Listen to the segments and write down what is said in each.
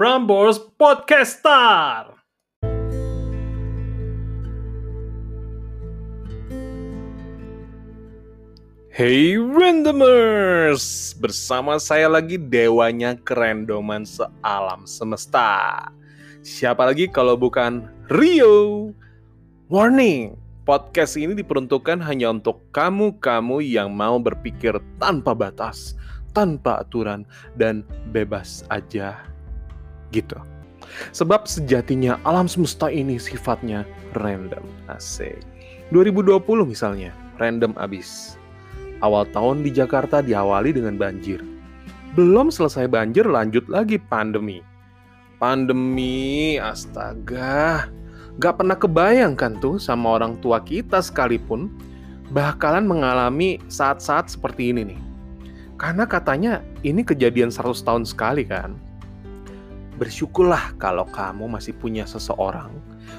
Prambors Podcaster. Hey Randomers, bersama saya lagi dewanya kerendoman sealam semesta. Siapa lagi kalau bukan Rio? Warning, podcast ini diperuntukkan hanya untuk kamu-kamu yang mau berpikir tanpa batas, tanpa aturan, dan bebas aja gitu. Sebab sejatinya alam semesta ini sifatnya random. Asik. 2020 misalnya, random abis. Awal tahun di Jakarta diawali dengan banjir. Belum selesai banjir lanjut lagi pandemi. Pandemi, astaga. Gak pernah kebayangkan tuh sama orang tua kita sekalipun bakalan mengalami saat-saat seperti ini nih. Karena katanya ini kejadian 100 tahun sekali kan. Bersyukurlah kalau kamu masih punya seseorang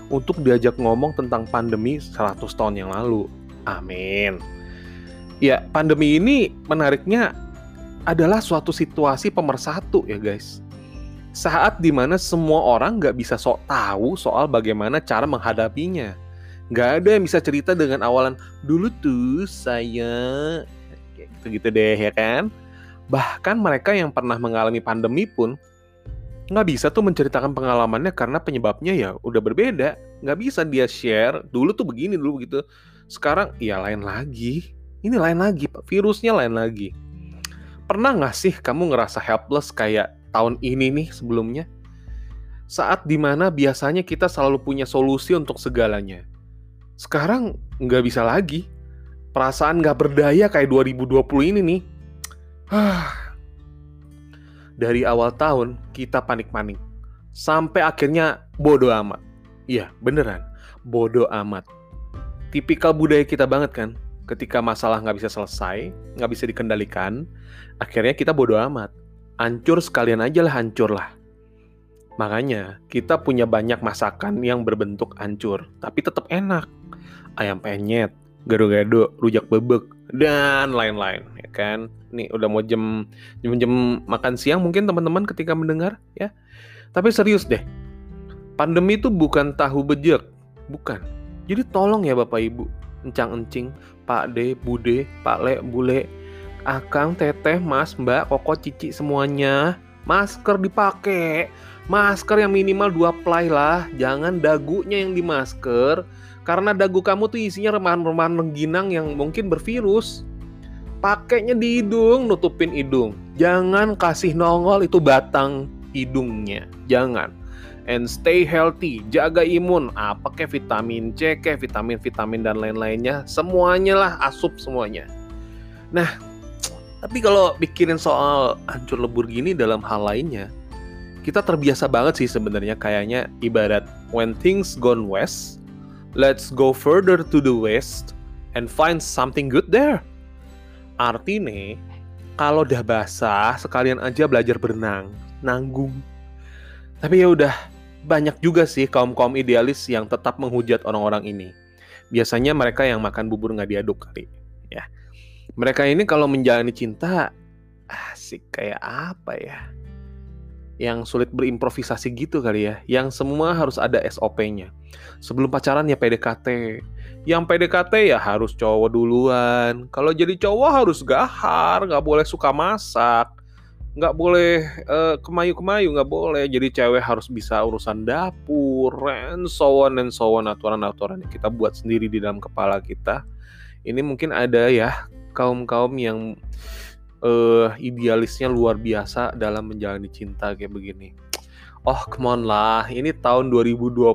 untuk diajak ngomong tentang pandemi 100 tahun yang lalu. Amin. Ya, pandemi ini menariknya adalah suatu situasi pemersatu ya guys. Saat di mana semua orang nggak bisa sok tahu soal bagaimana cara menghadapinya. Nggak ada yang bisa cerita dengan awalan, dulu tuh saya... Gitu-gitu deh ya kan. Bahkan mereka yang pernah mengalami pandemi pun nggak bisa tuh menceritakan pengalamannya karena penyebabnya ya udah berbeda. Nggak bisa dia share, dulu tuh begini, dulu begitu. Sekarang ya lain lagi ini lain lagi, Pak. Virusnya lain lagi. Pernah nggak sih kamu ngerasa helpless kayak tahun ini nih sebelumnya? Saat di mana biasanya kita selalu punya solusi untuk segalanya. Sekarang nggak bisa lagi. Perasaan nggak berdaya kayak 2020 ini nih. Dari awal tahun kita panik-panik. Sampai akhirnya bodoh amat. Iya, beneran. Bodoh amat. Tipikal budaya kita banget kan? ketika masalah nggak bisa selesai, nggak bisa dikendalikan, akhirnya kita bodoh amat. Hancur sekalian aja lah hancur lah. Makanya kita punya banyak masakan yang berbentuk hancur, tapi tetap enak. Ayam penyet, gado-gado, rujak bebek, dan lain-lain, ya kan? Nih udah mau jam jam-jam makan siang mungkin teman-teman ketika mendengar, ya. Tapi serius deh, pandemi itu bukan tahu bejek, bukan. Jadi tolong ya Bapak Ibu, encang-encing, Pak D, Bude, Pak Le, Bule, Akang, Teteh, Mas, Mbak, Koko, Cici semuanya, masker dipakai. Masker yang minimal dua ply lah, jangan dagunya yang di masker. Karena dagu kamu tuh isinya remahan-remahan mengginang yang mungkin bervirus. Pakainya di hidung, nutupin hidung. Jangan kasih nongol itu batang hidungnya. Jangan and stay healthy, jaga imun, apa kayak vitamin C, kayak vitamin-vitamin dan lain-lainnya, semuanya lah asup semuanya. Nah, tapi kalau pikirin soal hancur lebur gini dalam hal lainnya, kita terbiasa banget sih sebenarnya kayaknya ibarat when things gone west, let's go further to the west and find something good there. Artinya, kalau udah basah, sekalian aja belajar berenang, nanggung. Tapi ya udah, banyak juga sih kaum-kaum idealis yang tetap menghujat orang-orang ini. Biasanya mereka yang makan bubur nggak diaduk kali, ya. Mereka ini kalau menjalani cinta, asik kayak apa ya? Yang sulit berimprovisasi gitu kali ya. Yang semua harus ada SOP-nya. Sebelum pacaran ya PDKT. Yang PDKT ya harus cowok duluan. Kalau jadi cowok harus gahar, nggak boleh suka masak nggak boleh uh, kemayu-kemayu nggak boleh jadi cewek harus bisa urusan dapur and so on and so on aturan-aturan yang kita buat sendiri di dalam kepala kita ini mungkin ada ya kaum-kaum yang uh, idealisnya luar biasa dalam menjalani cinta kayak begini oh come on lah ini tahun 2020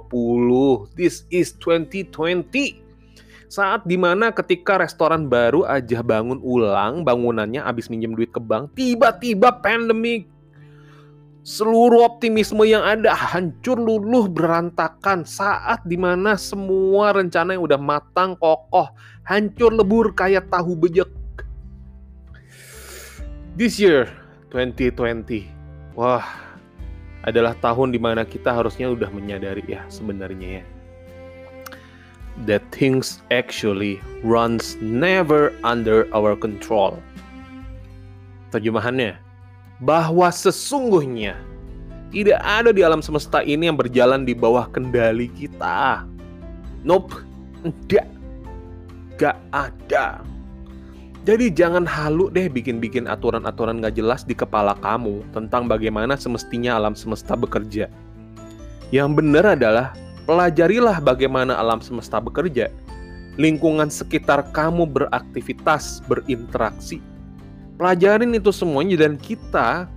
this is 2020 saat di mana ketika restoran baru aja bangun ulang bangunannya habis minjem duit ke bank, tiba-tiba pandemik. Seluruh optimisme yang ada hancur luluh berantakan saat di mana semua rencana yang udah matang kokoh hancur lebur kayak tahu bejek. This year 2020, wah adalah tahun di mana kita harusnya udah menyadari ya sebenarnya ya that things actually runs never under our control. Terjemahannya, bahwa sesungguhnya Tidak ada di alam semesta ini yang berjalan di bawah kendali kita. Nope, enggak. Gak ada. Jadi jangan halu deh bikin-bikin aturan-aturan gak jelas di kepala kamu tentang bagaimana semestinya alam semesta bekerja. Yang benar adalah pelajarilah bagaimana alam semesta bekerja. Lingkungan sekitar kamu beraktivitas, berinteraksi. Pelajarin itu semuanya dan kita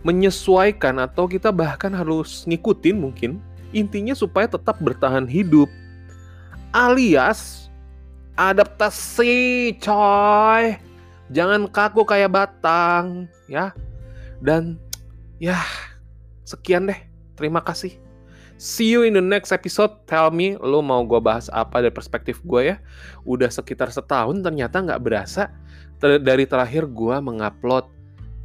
menyesuaikan atau kita bahkan harus ngikutin mungkin intinya supaya tetap bertahan hidup. Alias adaptasi coy. Jangan kaku kayak batang ya. Dan ya sekian deh. Terima kasih. See you in the next episode. Tell me lo mau gue bahas apa dari perspektif gue ya? Udah sekitar setahun ternyata nggak berasa ter dari terakhir gue mengupload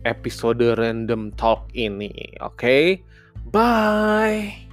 episode random talk ini oke? Okay? bye